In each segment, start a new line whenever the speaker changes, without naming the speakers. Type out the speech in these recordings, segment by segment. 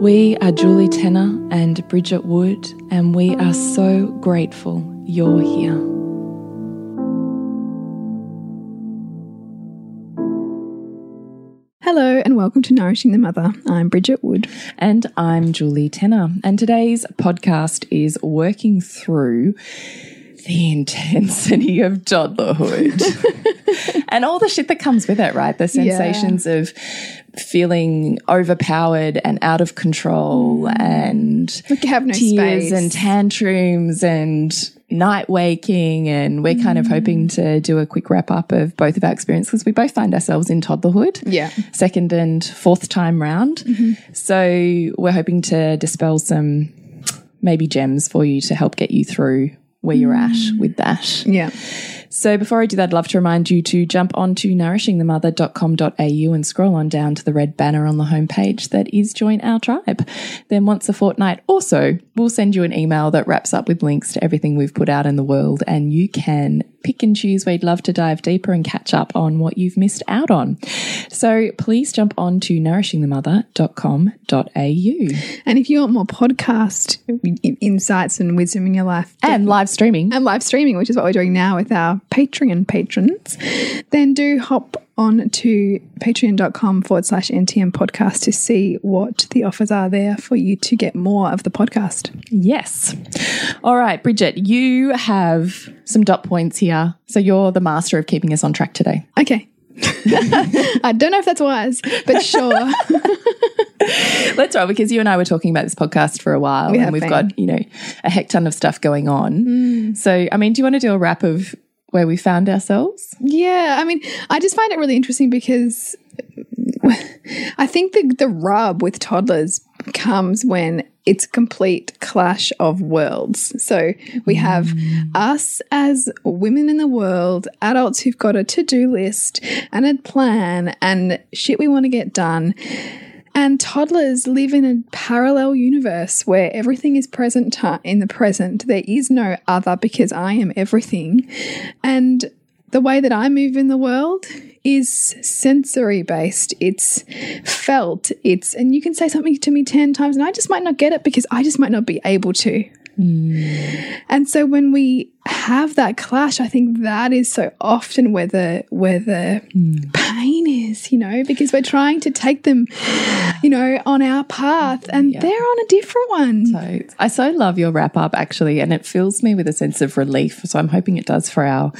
We are Julie Tenner and Bridget Wood, and we are so grateful you're here.
Hello and welcome to Nourishing the Mother. I'm Bridget Wood.
And I'm Julie Tenner. And today's podcast is working through the intensity of toddlerhood and all the shit that comes with it, right? The sensations yeah. of feeling overpowered and out of control mm. and
like have no
tears
space.
and tantrums and night waking and we're mm. kind of hoping mm. to do a quick wrap up of both of our experiences we both find ourselves in toddlerhood
yeah
second and fourth time round mm -hmm. so we're hoping to dispel some maybe gems for you to help get you through where you're at mm. with that
yeah
so before I do that, I'd love to remind you to jump onto nourishingthemother.com.au and scroll on down to the red banner on the homepage that is join our tribe. Then once a fortnight also, we'll send you an email that wraps up with links to everything we've put out in the world and you can pick and choose you'd love to dive deeper and catch up on what you've missed out on. So please jump on to nourishingthemother.com.au.
And if you want more podcast insights and wisdom in your life,
and live streaming,
and live streaming, which is what we're doing now with our Patreon patrons, then do hop on to patreon.com forward slash NTM podcast to see what the offers are there for you to get more of the podcast.
Yes. All right, Bridget, you have some dot points here. So you're the master of keeping us on track today.
Okay. I don't know if that's wise, but sure.
Let's roll because you and I were talking about this podcast for a while we and we've been. got, you know, a heck ton of stuff going on. Mm. So, I mean, do you want to do a wrap of where we found ourselves?
Yeah, I mean, I just find it really interesting because I think the the rub with toddlers comes when it's a complete clash of worlds. So we have mm. us as women in the world, adults who've got a to-do list and a plan and shit we want to get done and toddlers live in a parallel universe where everything is present in the present. There is no other because I am everything. And the way that I move in the world is sensory based. It's felt. It's, and you can say something to me 10 times and I just might not get it because I just might not be able to. Mm. And so when we have that clash, I think that is so often where the where the mm. pain is, you know, because we're trying to take them, you know, on our path and yeah. they're on a different one.
So I so love your wrap up actually, and it fills me with a sense of relief. So I'm hoping it does for our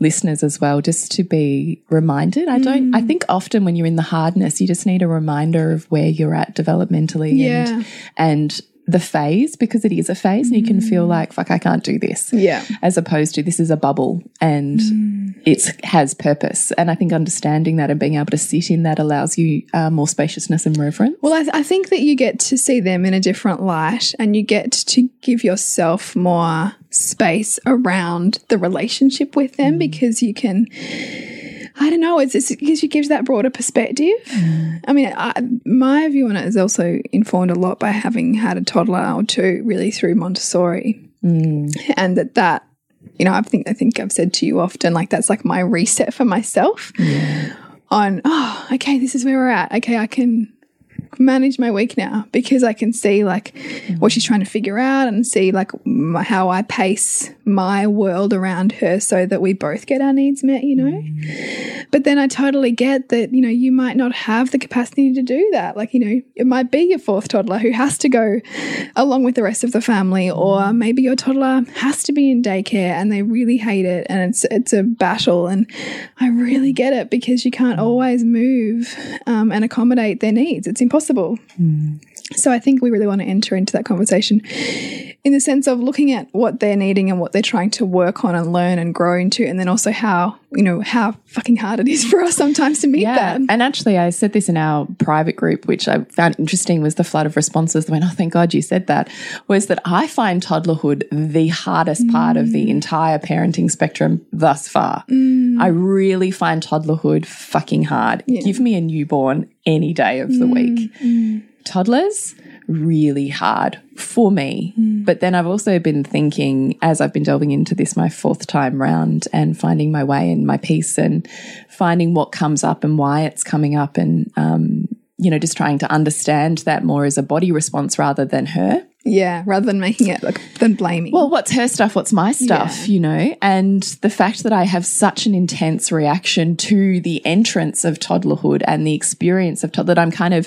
listeners as well, just to be reminded. I don't mm. I think often when you're in the hardness, you just need a reminder of where you're at developmentally
yeah.
and and the phase because it is a phase and you can feel mm. like fuck I can't do this.
Yeah.
As opposed to this is a bubble and mm. it has purpose. And I think understanding that and being able to sit in that allows you uh, more spaciousness and reverence.
Well, I, th I think that you get to see them in a different light and you get to give yourself more space around the relationship with them mm. because you can I don't know. It's, it's because it gives that broader perspective. Mm. I mean, I, my view on it is also informed a lot by having had a toddler or two really through Montessori. and that that you know I think I think I've said to you often like that's like my reset for myself on oh okay this is where we're at okay I can manage my week now because I can see like what she's trying to figure out and see like how I pace my world around her so that we both get our needs met, you know. Mm. But then I totally get that, you know, you might not have the capacity to do that. Like, you know, it might be your fourth toddler who has to go along with the rest of the family, or mm. maybe your toddler has to be in daycare and they really hate it and it's it's a battle. And I really get it because you can't mm. always move um, and accommodate their needs. It's impossible. Mm. So I think we really want to enter into that conversation in the sense of looking at what they're needing and what they're trying to work on and learn and grow into, and then also how you know how fucking hard it is for us sometimes to meet
Yeah.
that.
And actually, I said this in our private group, which I found interesting was the flood of responses that went, oh, thank God you said that, was that I find toddlerhood the hardest part of the mm. entire parenting spectrum thus far. Mm. I really find toddlerhood fucking hard. Give me a newborn any day of the week. Mm, mm. Toddlers, really hard for me. Mm. But then I've also been thinking, as I've been delving into this my fourth time round and finding my way and my peace and finding what comes up and why it's coming up and, um, you know, just trying to understand that more as a body response rather than her.
Yeah, rather than making it like than blaming.
Well, what's her stuff? What's my stuff? You know, and the fact that I have such an intense reaction to the entrance of toddlerhood and the experience of toddler, that I'm kind of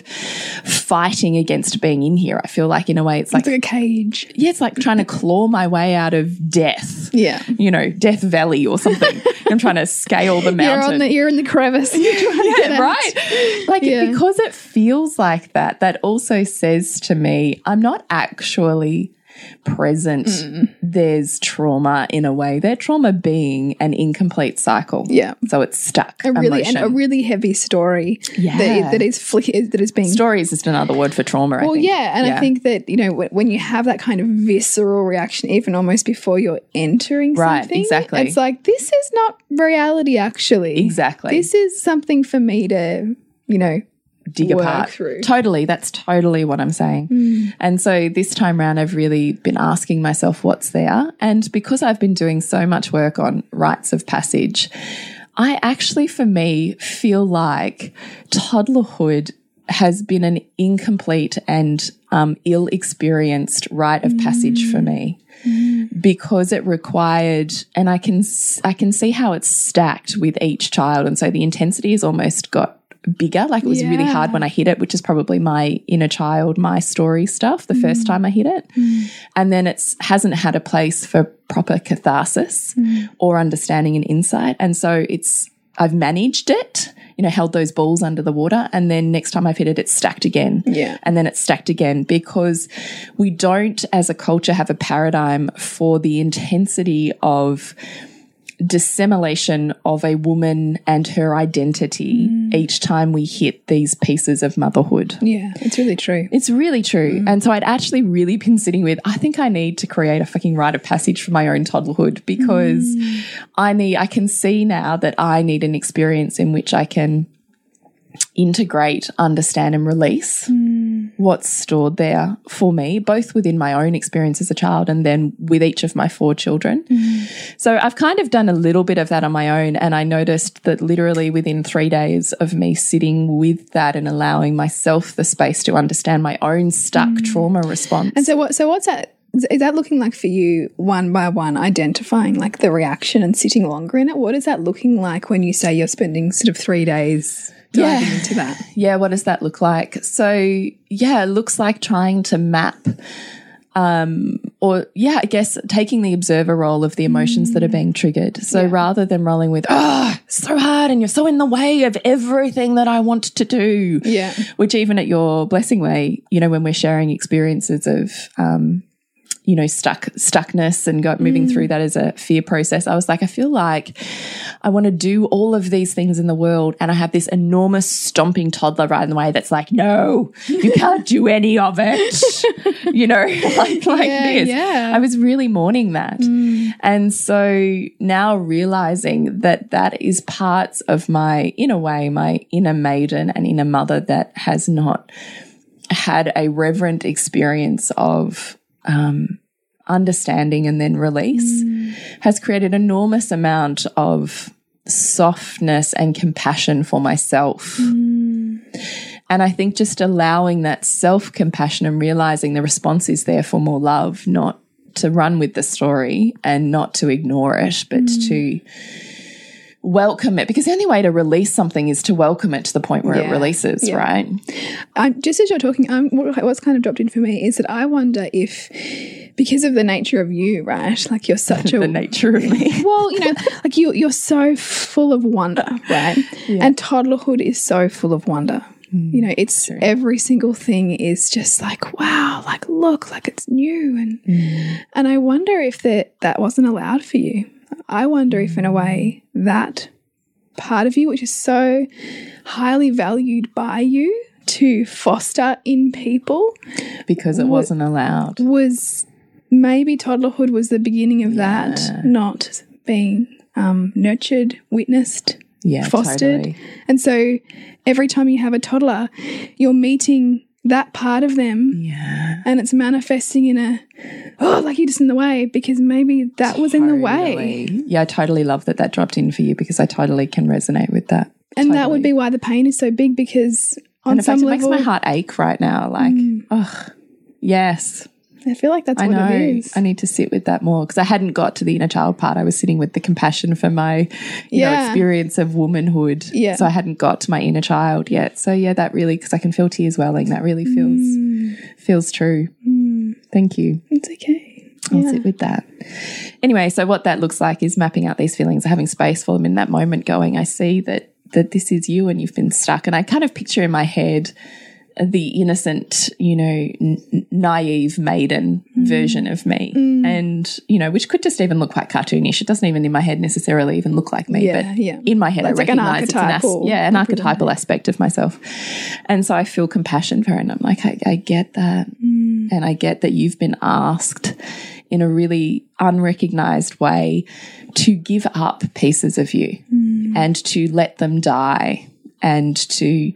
fighting against being in here. I feel like, in a way, it's like,
it's like a cage.
yeah, it's like trying to claw my way out of death.
Yeah.
You know, Death Valley or something. I'm trying to scale the
You're
mountain.
on the you're in the crevice. You're trying to get
yeah,
out.
right. Like
Yeah.
because it feels like that, that also says to me, I'm not actually present. There's trauma in a way. Their trauma being an incomplete cycle.
Yeah.
So it's stuck.
A really
emotion.
and a really heavy story
Yeah.
that, that is that is being
Story is just another word for trauma. I
Well, yeah, and I think that you know when, when you have that kind of visceral reaction, even almost before you're entering
Right,
something,
exactly.
it's like this is not reality. Actually,
Exactly.
this is something for me to you know
dig
work
apart.
through.
Totally. That's totally what I'm saying. Mm. And so this time round, I've really been asking myself what's there. And because I've been doing so much work on rites of passage, I actually, for me, feel like toddlerhood has been an incomplete and um, ill experienced rite of passage for mm. me mm. because it required and I can I can see how it's stacked with each child and so the intensity has almost got bigger. Like it was really hard when I hit it which is probably my inner child my story stuff the first mm. time I hit it. Mm. And then it hasn't had a place for proper catharsis mm. or understanding and insight. And so it's I've managed it you know held those balls under the water and then next time I've hit it it's stacked again.
Yeah.
and then it's stacked again because we don't, as a culture, have a paradigm for the intensity of dissimilation of a woman and her identity mm. each time we hit these pieces of motherhood.
yeah, it's really true.
It's really true. Mm. And so I'd actually really been sitting with, I think I need to create a fucking rite of passage for my own toddlerhood because mm. I need, I can see now that I need an experience in which I can integrate, understand, and release what's stored there for me, both within my own experience as a child and then with each of my four children. So I've kind of done a little bit of that on my own. And I noticed that literally within three days of me sitting with that and allowing myself the space to understand my own stuck mm. trauma response.
And so what? So what's that? Is that looking like for you one by one, identifying like the reaction and sitting longer in it? What is that looking like when you say you're spending sort of three days diving
Yeah.
into that?
Yeah, what does that look like? So, yeah, it looks like trying to map um or yeah, I guess taking the observer role of the emotions that are being triggered. So rather than rolling with, "Oh, so hard and you're so in the way of everything that I want to do."
Yeah.
Which even at your blessing way, you know, when we're sharing experiences of um you know, stuck stuckness and got moving through mm. that as a fear process. I was like, I feel like I want to do all of these things in the world, and I have this enormous stomping toddler right in the way that's like, no, you can't do any of it. you know, like like
Yeah,
this.
yeah.
I was really mourning that, mm. and so now realizing that that is parts of my inner way, my inner maiden and inner mother that has not had a reverent experience of um, understanding and then release mm. has created enormous amount of softness and compassion for myself. Mm. And I think just allowing that self compassion and realizing the response is there for more love, not to run with the story and not to ignore it, but mm. to welcome it. Because the only way to release something is to welcome it to the point where it releases,
Yeah.
right?
Just as you're talking, um, what, what's kind of dropped in for me is that I wonder if, because of the nature of you, right? Like you're such a
The nature of me.
well, you know, like you you're so full of wonder, right? And toddlerhood is so full of wonder. You know, it's every single thing is just like wow, like look, like it's new, and and I wonder if that that wasn't allowed for you. I wonder if, in a way, that part of you, which is so highly valued by you to foster in people,
because it wasn't allowed.
was maybe toddlerhood was the beginning of that, not being um, nurtured, witnessed,
Yeah,
fostered.
totally.
And so every time you have a toddler, you're meeting that part of them
Yeah.
and it's manifesting in a, oh, like you're just in the way because maybe that was in the way.
Yeah, I totally love that that dropped in for you because I totally can resonate with that.
And that would be why the pain is so big because on
And in
some
fact, it makes my heart ache right now. Like, mm. ugh, yes,
I feel like that's
I
what
know.
it is.
I need to sit with that more because I hadn't got to the inner child part. I was sitting with the compassion for my, you know,
Yeah.
experience of womanhood.
Yeah.
So I hadn't got to my inner child yet. So yeah, that really because I can feel tears welling. That really feels
Mm.
feels true. Thank you.
It's okay.
I'll
Yeah.
sit with that. Anyway, so what that looks like is mapping out these feelings, having space for them in that moment, going, I see that that this is you and you've been stuck. And I kind of picture in my head the innocent, you know, n- naive maiden
Mm.
version of me. And, you know, which could just even look quite cartoonish. It doesn't even in my head necessarily even look like me,
Yeah,
but
yeah.
in my head
Like-
I
like an
recognize it's an, as-
archetypal
yeah, an archetypal aspect of myself. And so I feel compassion for her and I'm like, I, I get that.
Mm.
And I get that you've been asked in a really unrecognized way to give up pieces of you and to let them die and to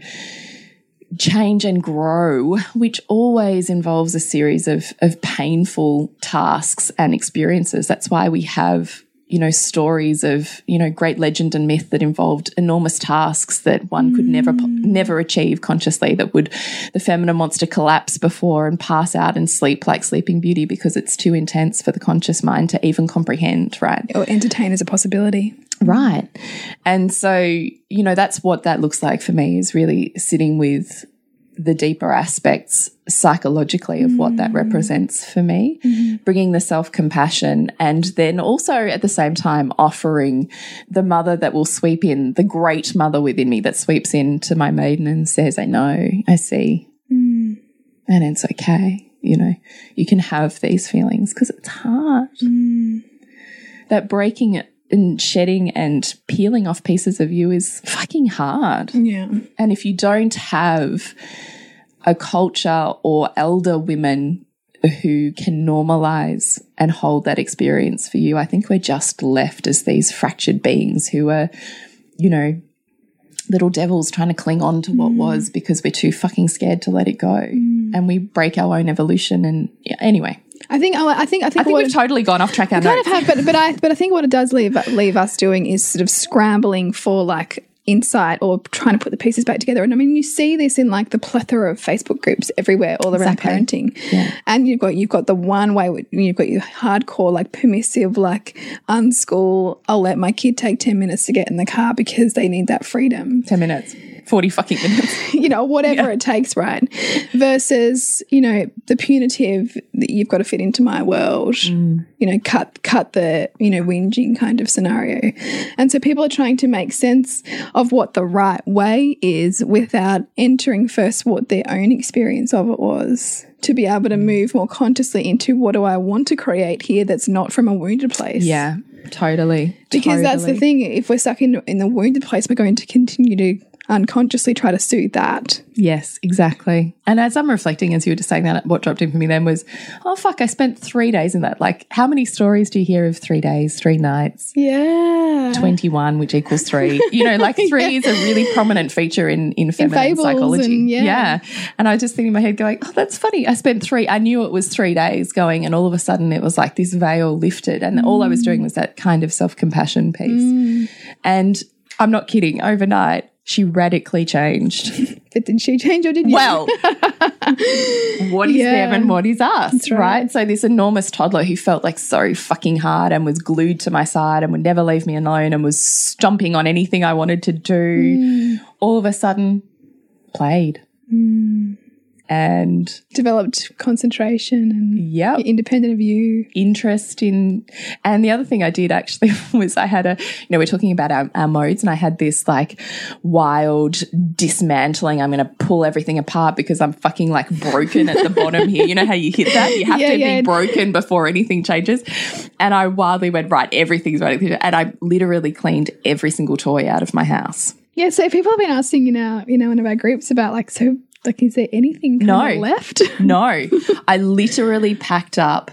change and grow, which always involves a series of, of painful tasks and experiences. That's why we have, you know, stories of, you know, great legend and myth that involved enormous tasks that one could never, mm. never achieve consciously, that would, the feminine wants to collapse before and pass out and sleep like Sleeping Beauty because it's too intense for the conscious mind to even comprehend, right?
Or entertain as a possibility.
Right. And so, you know, that's what that looks like for me is really sitting with the deeper aspects psychologically of what that mm. represents for me, mm-hmm. bringing the self compassion, and then also at the same time offering the mother that will sweep in, the great mother within me that sweeps in to my maiden and says, I know, I see, mm. and it's okay. You know, you can have these feelings because it's hard. Mm. That breaking it and shedding and peeling off pieces of you is fucking hard.
Yeah.
And if you don't have a culture or elder women who can normalize and hold that experience for you, I think we're just left as these fractured beings who are, you know, little devils trying to cling on to what mm. was because we're too fucking scared to let it go. Mm. And we break our own evolution. And yeah, anyway,
I think oh, I think I think,
I think we've totally gone off track. Our
kind
notes.
of have, but but I but I think what it does leave leave us doing is sort of scrambling for like insight or trying to put the pieces back together. And I mean, you see this in like the plethora of Facebook groups everywhere, all around
Exactly.
parenting.
Yeah.
And you've got you've got the one way you've got your hardcore like permissive like unschool. I'll let my kid take ten minutes to get in the car because they need that freedom.
10 minutes, 40 fucking minutes.
you know, whatever it takes, right? Versus, you know, the punitive that you've got to fit into my world,
Mm.
you know, cut cut the, you know, whinging kind of scenario. And so people are trying to make sense of what the right way is without entering first what their own experience of it was. To be able to
Mm.
move more consciously into what do I want to create here that's not from a wounded place.
Yeah, totally.
Because that's the thing. If we're stuck in in the wounded place, we're going to continue to unconsciously try to suit that.
Yes, exactly. And as I'm reflecting, as you were just saying that, what dropped in for me then was, oh, fuck, I spent three days in that. Like, how many stories do you hear of three days, three nights?
Yeah.
21, which equals three. You know, like three is a really prominent feature in, in feminine
fables
psychology.
and- yeah. yeah.
And I was just thinking in my head, going, oh, that's funny. I spent three, I knew it was three days going, and all of a sudden it was like this veil lifted. And all I was doing mm. was that kind of self compassion piece. Mm. And I'm not kidding, overnight, she radically changed.
But did she change or did you?
Well, what is
Yeah.
them and what is us,
right.
right. So this enormous toddler who felt like so fucking hard and was glued to my side and would never leave me alone and was stomping on anything I wanted to do, mm. all of a sudden played. Mm. And
developed concentration and
yep,
independent of you.
interest in and the other thing I did actually was I had a you know we're talking about our, our modes and I had this like wild dismantling I'm going to pull everything apart because I'm fucking like broken at the bottom here. You know how you hit that? You have
Yeah,
to
yeah.
be broken before anything changes. And I wildly went right everything's right and I literally cleaned every single toy out of my house.
Yeah, so people have been asking in our, you know, one of our groups about like, so like, is there anything
No.
left?
No, I literally packed up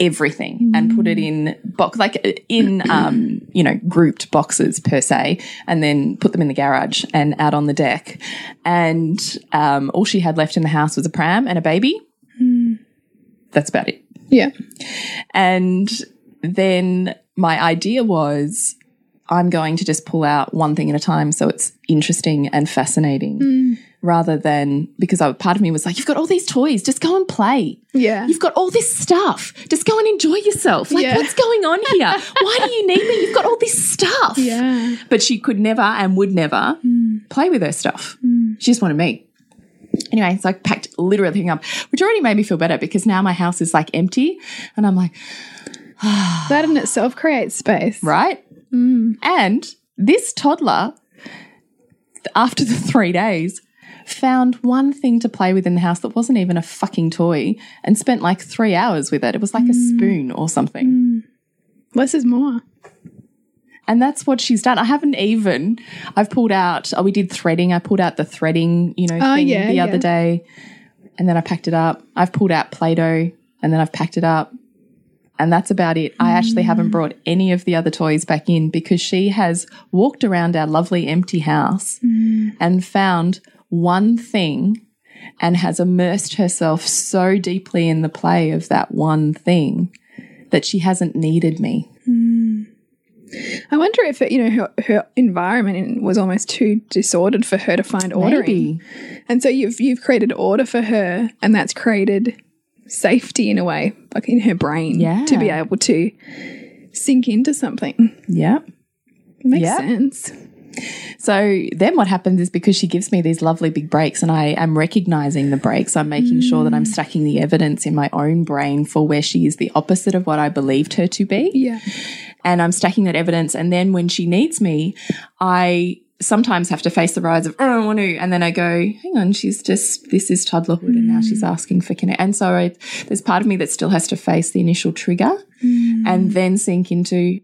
everything and put it in box like in um you know grouped boxes per se and then put them in the garage and out on the deck. And um all she had left in the house was a pram and a baby. That's about it.
Yeah.
and then my idea was I'm going to just pull out one thing at a time so it's interesting and fascinating rather than because I, part of me was like, you've got all these toys, just go and play.
Yeah.
You've got all this stuff, just go and enjoy yourself. Like,
Yeah.
what's going on here? Why do you need me? You've got all this stuff.
Yeah.
But she could never and would never mm. play with her stuff. Mm. She just wanted me. Anyway, so I packed literally everything up, which already made me feel better because now my house is like empty and I'm like,
That in itself creates space.
right? Mm. And this toddler, after the three days, found one thing to play with in the house that wasn't even a fucking toy and spent like three hours with it. It was like a spoon or something.
Less is more.
And that's what she's done. I haven't even, I've pulled out, oh, we did threading. I pulled out the threading, you know,
Oh,
thing
yeah,
the
yeah.
other day. And then I packed it up. I've pulled out Play Doh and then I've packed it up. And that's about it. I actually haven't
Mm.
brought any of the other toys back in because she has walked around our lovely empty house
Mm.
and found one thing and has immersed herself so deeply in the play of that one thing that she hasn't needed me.
I wonder if, it, you know, her, her environment was almost too disordered for her to find order in.
Maybe.
And so you've you've created order for her, and that's created safety in a way, like in her brain,
Yeah.
to be able to sink into something.
Yeah.
Makes
Yeah.
sense.
So then what happens is because she gives me these lovely big breaks and I am recognizing the breaks, I'm making sure that I'm mm. stacking the evidence in my own brain for where she is the opposite of what I believed her to be.
Yeah.
And I'm stacking that evidence. And then when she needs me, I sometimes have to face the rise of, oh, I don't want to. And then I go, hang on, she's just, this is toddlerhood and now mm. she's asking for connect. And so I, there's part of me that still has to face the initial trigger mm. and then sink into,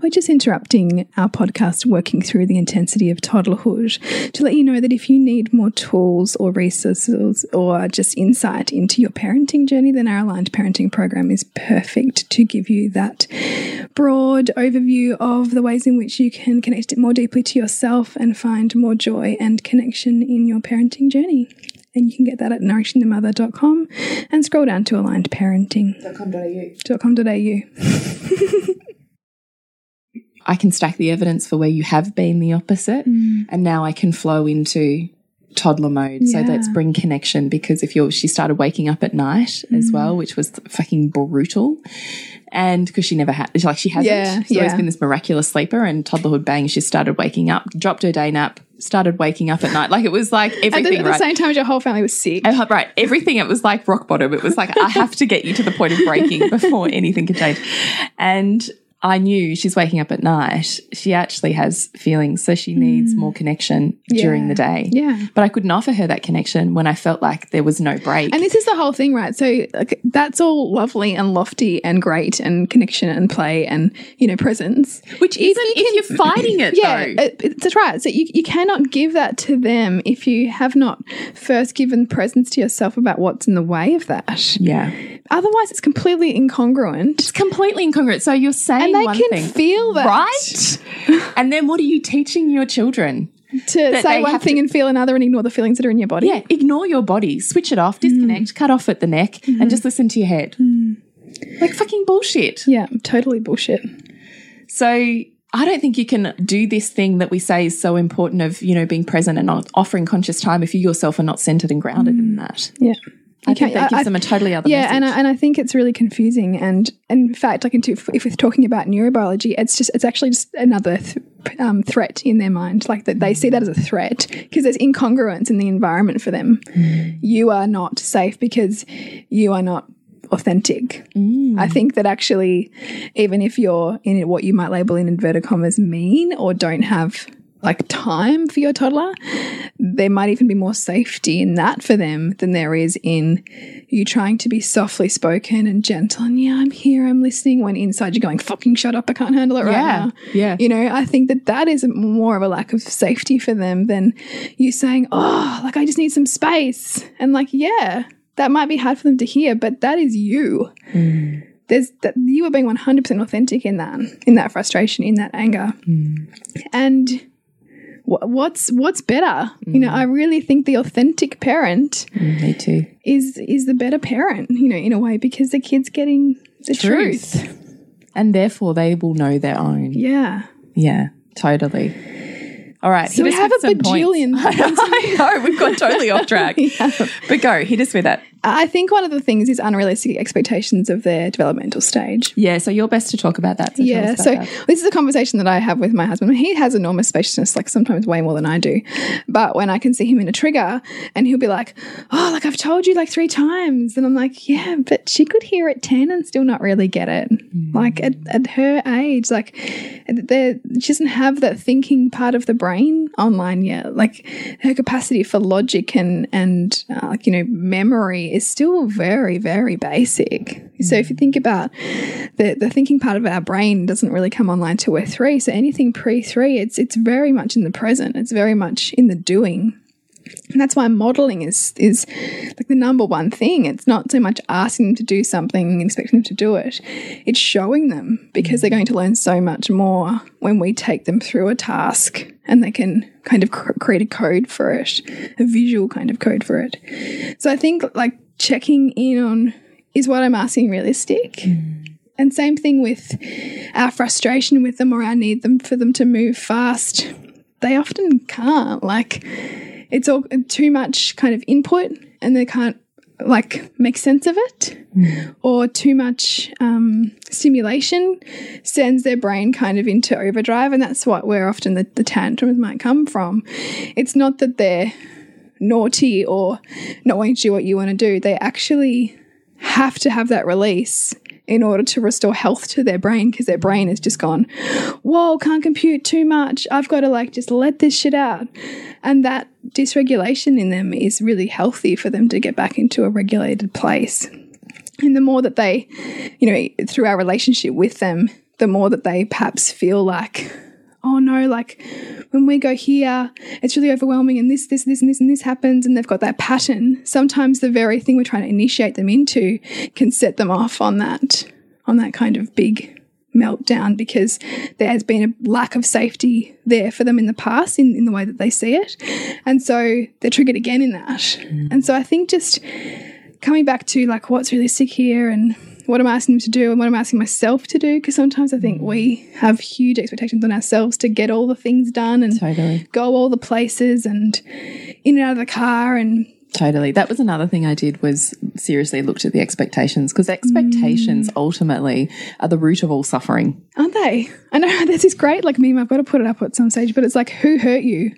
We're just interrupting our podcast, working through the intensity of toddlerhood, to let you know that if you need more tools or resources or just insight into your parenting journey, then our aligned parenting program is perfect to give you that broad overview of the ways in which you can connect it more deeply to yourself and find more joy and connection in your parenting journey. And you can get that at nourishingthemother.com and scroll down to alignedparenting.com.au.
I can stack the evidence for where you have been the opposite, mm. and now I can flow into toddler mode. So
Yeah.
let's bring connection because if you're, she started waking up at night as mm. well, which was fucking brutal. And because she never had, like she hasn't,
Yeah,
she's always been this miraculous sleeper. And toddlerhood bang, she started waking up, dropped her day nap, started waking up at night. Like it was like
At
everything.
the, at the
right?
same time as your whole family was sick.
I- right. Everything. It was like rock bottom. It was like, I have to get you to the point of breaking before anything can change. And I knew she's waking up at night. She actually has feelings, so she needs more connection during the day.
Mm. Yeah.
But I couldn't offer her that connection when I felt like there was no break.
And this is the whole thing, right? So like, that's all lovely and lofty and great and connection and play and, you know, presence.
Which isn't if you're fighting it,
Yeah,
though.
it- that's right. So you, you cannot give that to them if you have not first given presence to yourself about what's in the way of that.
yeah.
Otherwise, it's completely incongruent.
It's completely incongruent. So you're saying
And they
one
can
thing,
feel that.
right? and then what are you teaching your children?
To say one thing and feel another and ignore the feelings that are in your body.
Yeah, ignore your body, switch it off, disconnect, mm. cut off at the neck, and mm-hmm. just listen to your head. Mm. Like fucking bullshit.
Yeah, totally bullshit.
So I don't think you can do this thing that we say is so important of, you know, being present and not offering conscious time if you yourself are not centered and grounded in mm. that.
Yeah.
I think that gives
I-
them a totally other
Yeah,
message.
and I, and I think it's really confusing. And, in fact, like into, if we're talking about neurobiology, it's just it's actually just another th um, threat in their mind. Like that they see that as a threat because there's incongruence in the environment for them. You are not safe because you are not authentic. I think that actually, even if you're in what you might label in inverted commas mean or don't have like time for your toddler, there might even be more safety in that for them than there is in you trying to be softly spoken and gentle and yeah, I'm here, I'm listening. When inside you're going, fucking shut up, I can't handle it right
Yeah,
now.
yeah.
You know, I think that that is more of a lack of safety for them than you saying, oh, like I just need some space. And like, yeah, that might be hard for them to hear, but that is you. Mm. There's that you are being 100% authentic in that, in that frustration, in that anger. Mm. And wh- what's what's better? You know, I mm. really think the authentic parent mm,
Me too.
is is the better parent, you know, in a way because the kid's getting the truth.
And therefore they will know their own.
Yeah.
Yeah, totally. All right.
So we have a bajillion
I know, we've gone totally off track. But go, hit us with that.
I think one of the things is unrealistic expectations of their developmental stage.
Yeah, so you're best to talk about that. So
Yeah,
about
so
that.
this is a conversation that I have with my husband. He has enormous spaciousness, like sometimes way more than I do. But when I can see him in a trigger and he'll be like, Oh, like I've told you like three times. And I'm like, Yeah, but she could hear at 10 and still not really get it. Like at, at her age, like she doesn't have that thinking part of the brain online yet. Like her capacity for logic and, and uh, like, you know, memory is still very, very basic. So if you think about the, the thinking part of our brain doesn't really come online till we're three. So anything pre three, it's it's very much in the present. It's very much in the doing. And that's why modeling is is like the number one thing. It's not so much asking them to do something and expecting them to do it. It's showing them because they're going to learn so much more when we take them through a task and they can kind of cr create a code for it, a visual kind of code for it. So I think like checking in on is what I'm asking realistic? Mm. And same thing with our frustration with them or our need them for them to move fast. They often can't. Like it's all too much kind of input and they can't like make sense of it or too much um, stimulation sends their brain kind of into overdrive. And that's what where often the, the tantrums might come from. It's not that they're naughty or not wanting to do what you want to do. They actually have to have that release in order to restore health to their brain because their brain has just gone, whoa, can't compute too much. I've got to like just let this shit out. And that dysregulation in them is really healthy for them to get back into a regulated place. And the more that they, you know, through our relationship with them, the more that they perhaps feel like, oh no, like when we go here, it's really overwhelming and this, this, this, and this, and this happens, and they've got that pattern. Sometimes the very thing we're trying to initiate them into can set them off on that, on that kind of big meltdown because there has been a lack of safety there for them in the past in, in the way that they see it. And so they're triggered again in that. Mm. And so I think just coming back to like what's really realistic here and what I'm asking them to do and what I'm asking myself to do. Because sometimes I think mm. we have huge expectations on ourselves to get all the things done and
Totally.
go all the places and in and out of the car and
Totally. That was another thing I did was seriously looked at the expectations because expectations mm. ultimately are the root of all suffering.
aren't they? I know this is great like meme. I've got to put it up at some stage, but it's like who hurt you?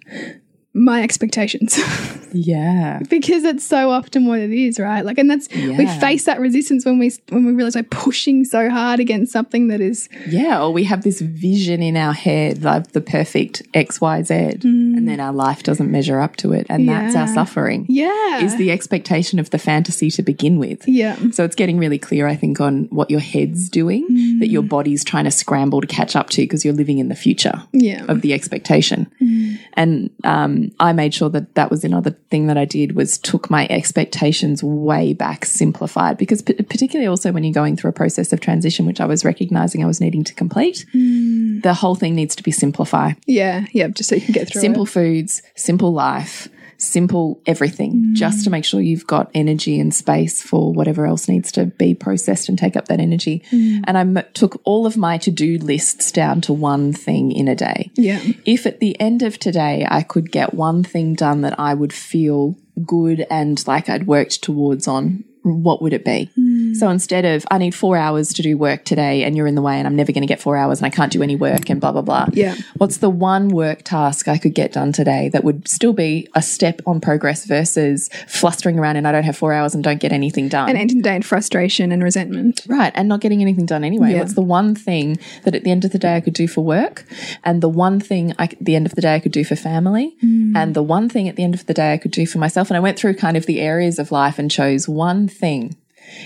My expectations.
Yeah.
because it's so often what it is, right? Like, and that's we face that resistance when we when we realize we're pushing so hard against something that is
Yeah, or we have this vision in our head like the perfect XYZ, mm. and then our life doesn't measure up to it. And that's our suffering.
yeah,
Is the expectation of the fantasy to begin with.
yeah,
So it's getting really clear, I think, on what your head's doing, that your mm. body's trying to scramble to catch up to because you're living in the future
yeah,
of the expectation. Mm. And um, I made sure that that was another thing that I did was took my expectations way back, simplified because p particularly also when you're going through a process of transition, which I was recognizing I was needing to complete, the whole thing needs to be simplify.
yeah, yeah. Just so you can get through
Simple
it.
foods, simple life, simple everything, mm. just to make sure you've got energy and space for whatever else needs to be processed and take up that energy. Mm. And I m- took all of my to do lists down to one thing in a day.
Yeah,
If at the end of today I could get one thing done that I would feel good and like I'd worked towards on, what would it be? Hmm. So instead of I need four hours to do work today and you're in the way and I'm never going to get four hours and I can't do any work and blah, blah, blah.
Yeah.
What's the one work task I could get done today that would still be a step on progress versus flustering around and I don't have four hours and don't get anything done?
and ending the day in frustration and resentment.
Right, and not getting anything done anyway.
Yeah.
What's the one thing that at the end of the day I could do for work, and the one thing I, at the end of the day I could do for family, hmm. and the one thing at the end of the day I could do for myself? And I went through kind of the areas of life and chose one thing.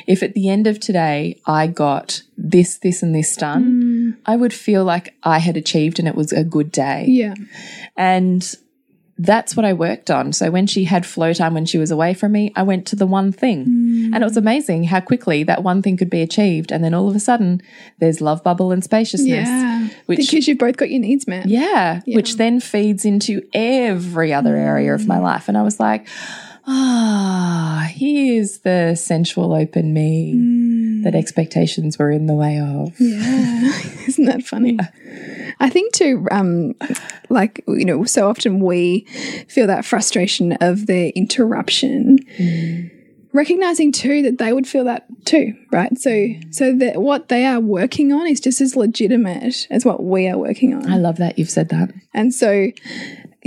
If at the end of today I got this, this, and this done, mm. I would feel like I had achieved and it was a good day.
Yeah,
And that's what I worked on. So when she had flow time when she was away from me, I went to the one thing. Mm. And it was amazing how quickly that one thing could be achieved. And then all of a sudden, there's love bubble and spaciousness.
yeah.
Which
because you've both got your needs met.
yeah, which then feeds into every other area of my mm. life. And I was like, ah, here's the sensual open me that expectations were in the way of.
Yeah, isn't that funny? I think too, um, like you know, so often we feel that frustration of the interruption. Recognizing too that they would feel that too, right? So, so that what they are working on is just as legitimate as what we are working on.
I love that you've said that.
And so,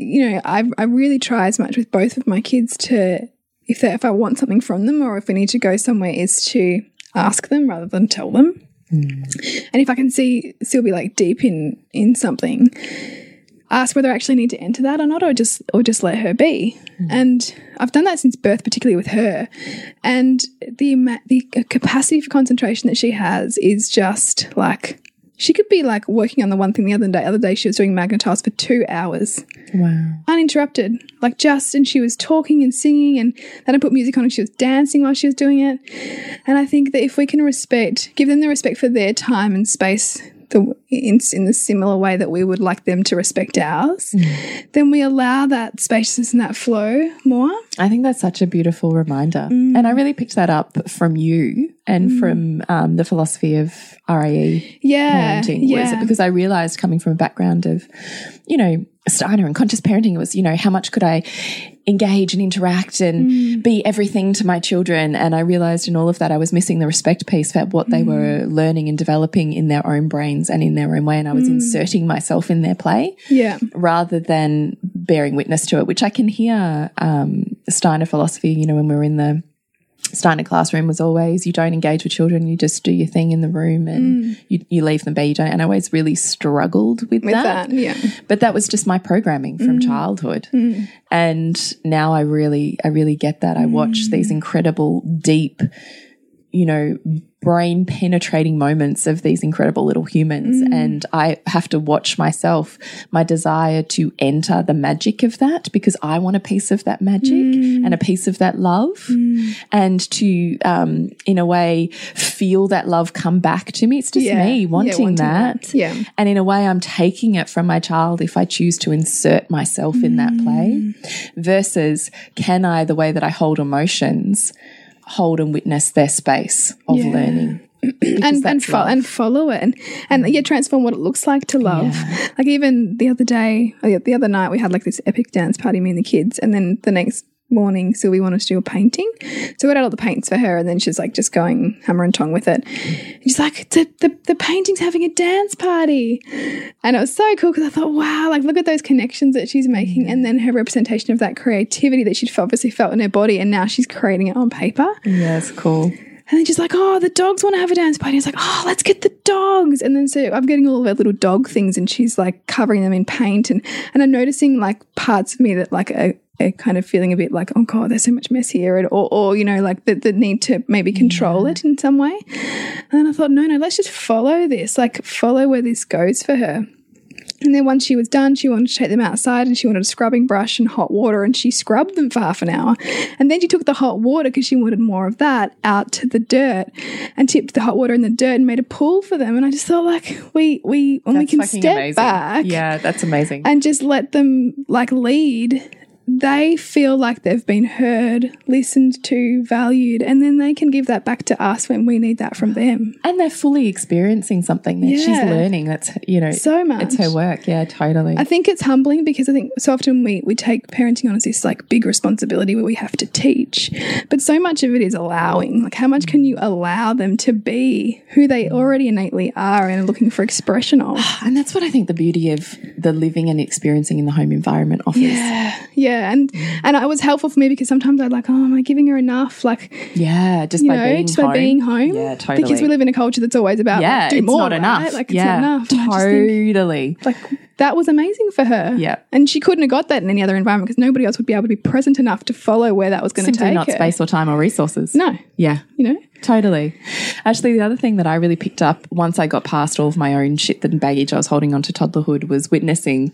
you know, I, I really try as much with both of my kids to, if they, if I want something from them or if we need to go somewhere, is to ask them rather than tell them. Hmm. And if I can see still be like deep in in something, ask whether I actually need to enter that or not, or just or just let her be. Hmm. And I've done that since birth, particularly with her. And the the capacity for concentration that she has is just like she could be like working on the one thing the other day. Other day she was doing Magna-Tiles for two hours
Wow.
uninterrupted, like just, and she was talking and singing, and then I put music on and she was dancing while she was doing it. And I think that if we can respect, give them the respect for their time and space, the in, in the similar way that we would like them to respect ours, mm. then we allow that spaciousness and that flow more.
I think that's such a beautiful reminder. Mm. And I really picked that up from you and from um, the philosophy of RIE
Yeah,
parenting. Was
yeah.
because I realized coming from a background of, you know, Steiner and conscious parenting, it was, you know, how much could I engage and interact and be everything to my children? And I realized in all of that, I was missing the respect piece for what they were learning and developing in their own brains and in their own way. And I was inserting myself in their play
Yeah,
rather than bearing witness to it, which I can hear um, Steiner philosophy, you know, when we're in the Steiner classroom was always you don't engage with children, you just do your thing in the room and mm. you, you leave them be. You don't. And I always really struggled with,
with that, yeah.
But that was just my programming from mm. childhood. Mm. And now I really, I really get that. I watch these incredible, deep, you know, brain penetrating moments of these incredible little humans. Mm. And I have to watch myself, my desire to enter the magic of that because I want a piece of that magic mm. and a piece of that love mm. and to, um, in a way, feel that love come back to me. It's just
Yeah.
me
Yeah,
wanting,
wanting
that.
that. Yeah.
And in a way, I'm taking it from my child if I choose to insert myself in that play versus can I, the way that I hold emotions, hold and witness their space of
Yeah.
learning.
and and, fo-
love.
and follow it and and yeah transform what it looks like to love like even the other day the other night we had like this epic dance party me and the kids and then the next morning, so we wanted to do a painting. So we got all the paints for her, and then she's like just going hammer and tong with it. And she's like, the, the, the painting's having a dance party. And it was so cool because I thought, wow, like look at those connections that she's making, and then her representation of that creativity that she'd obviously felt in her body, and now she's creating it on paper.
Yeah, it's cool.
And then she's like, oh, the dogs want to have a dance party. It's like, oh, let's get the dogs. And then so I'm getting all of her little dog things and she's like covering them in paint. And, and I'm noticing like parts of me that like are, kind of feeling a bit like, oh God, there's so much mess here. And, or, or, you know, like the, the need to maybe control it in some way. And then I thought, no, no, let's just follow this, like follow where this goes for her. And then once she was done, she wanted to take them outside and she wanted a scrubbing brush and hot water and she scrubbed them for half an hour. And then she took the hot water because she wanted more of that out to the dirt and tipped the hot water in the dirt and made a pool for them. And I just thought like we we when
That's
we can step
amazing.
back
Yeah, that's amazing.
and just let them like lead they feel like they've been heard, listened to, valued, and then they can give that back to us when we need that from them.
And they're fully experiencing something that she's learning. That's, you know,
So much.
it's her work. Yeah, totally.
I think it's humbling because I think so often we, we take parenting on as this like big responsibility where we have to teach, but so much of it is allowing. Like, how much can you allow them to be who they already innately are and are looking for expression of?
and that's what I think the beauty of the living and experiencing in the home environment offers.
Yeah, yeah, and mm. and it was helpful for me because sometimes I'd like, oh, am I giving her enough? Like,
Yeah, just
you
by
know,
being
just
home.
by being home.
Yeah, totally.
Because we live in a culture that's always about
yeah,
like, do
it's
more,
not
right?
enough.
Like it's
yeah,
not enough. Just think,
totally.
like that was amazing for her.
Yeah.
and she couldn't have got that in any other environment because nobody else would be able to be present enough to follow where that was going to take
not
her.
space or time or resources.
No,
Yeah.
you know.
Totally. Actually, the other thing that I really picked up once I got past all of my own shit and baggage I was holding onto toddlerhood was witnessing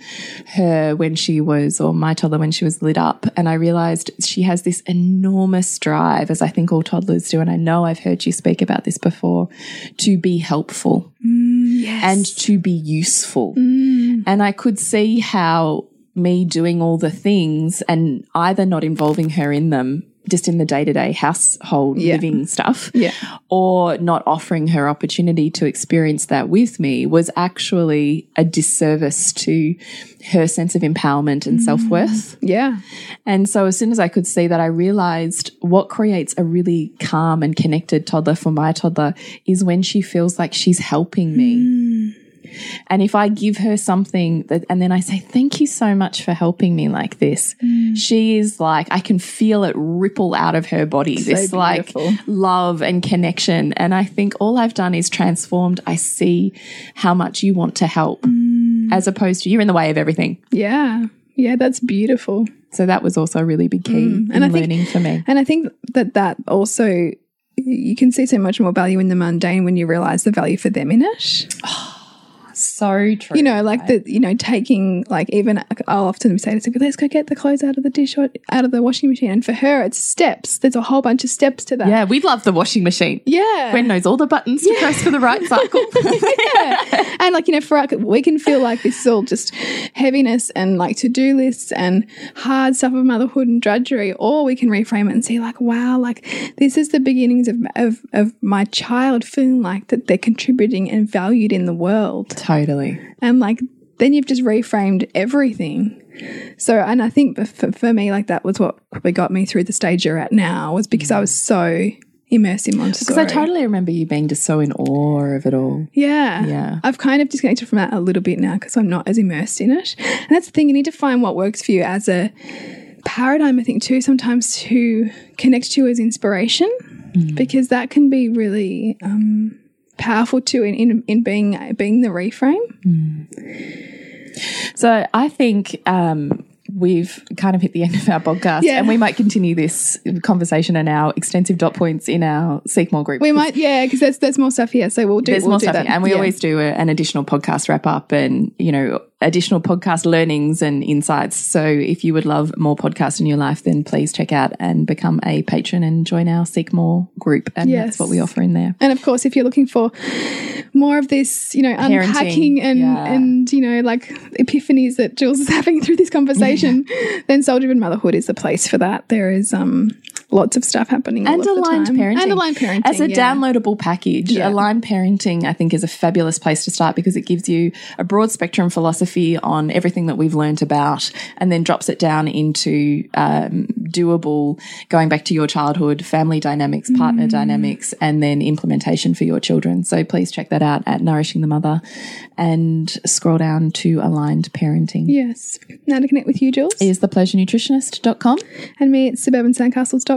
her when she was, or my toddler when she was lit up. And I realized she has this enormous drive, as I think all toddlers do. And I know I've heard you speak about this before, to be helpful mm. And to be useful. Mm. And I could see how me doing all the things and either not involving her in them, just in the day to day household
Yeah.
living stuff,
Yeah.
or not offering her opportunity to experience that with me was actually a disservice to her sense of empowerment and mm. self worth.
Yeah,
And so, as soon as I could see that, I realized what creates a really calm and connected toddler for my toddler is when she feels like she's helping me. Mm. And if I give her something that, and then I say, thank you so much for helping me like this, she is like, I can feel it ripple out of her body, this like love and connection. And I think all I've done is transformed. I see how much you want to help as opposed to you're in the way of everything.
yeah, yeah. That's beautiful.
So that was also a really big key
Mm. And I think-
learning for me.
And I think that that also you can see so much more value in the mundane when you realize the value for them in it us.
So true.
You know, like the you know taking like even I'll often say to Sophie, let's go get the clothes out of the dish or out of the washing machine. And for her, it's steps. There's a whole bunch of steps to that.
yeah, we love the washing machine.
Yeah.
Gwen knows all the buttons to press for the right cycle.
yeah. And like, you know, for us, we can feel like this is all just heaviness and like to do lists and hard stuff of motherhood and drudgery, or we can reframe it and see, like, wow, like this is the beginnings of, of, of my child feeling like that they're contributing and valued in the world.
totally.
And like, then you've just reframed everything. So, and I think for, for me, like that was what probably got me through the stage you're at now was because I was so immersed in Montessori.
Because I totally remember you being just so in awe of it all.
Yeah.
Yeah.
I've kind of disconnected from that a little bit now because I'm not as immersed in it. And that's the thing, you need to find what works for you as a paradigm, I think, too, sometimes to connect to you as inspiration because that can be really um, powerful too in, in, in being being the reframe.
So I think um, we've kind of hit the end of our podcast,
Yeah.
and we might continue this conversation and our extensive dot points in our Seek More group.
We might, yeah, because there's, there's more stuff here. So we'll do,
There's
we'll
more
do
stuff,
that.
and we
Yeah.
always do a, an additional podcast wrap up, and you know, additional podcast learnings and insights. So if you would love more podcasts in your life, then please check out and become a patron and join our Seek More group, and
Yes.
that's what we offer in there.
And of course, if you're looking for more of this, you know, unpacking and
yeah.
and you know, like epiphanies that Jules is having through this conversation, then Soul Driven Motherhood is the place for that. There is um lots of stuff happening all
and
the
aligned
time.
parenting
and aligned parenting
as a
yeah.
downloadable package
Yeah.
aligned parenting i think is a fabulous place to start because it gives you a broad spectrum philosophy on everything that we've learned about and then drops it down into um, doable going back to your childhood, family dynamics, partner mm. dynamics, and then implementation for your children. So please check that out at Nourishing the Mother and scroll down to Aligned Parenting.
Yes. Now to connect with you, Jules,
is thepleasurenutritionist.com.
And me, it's suburbansandcastles.com.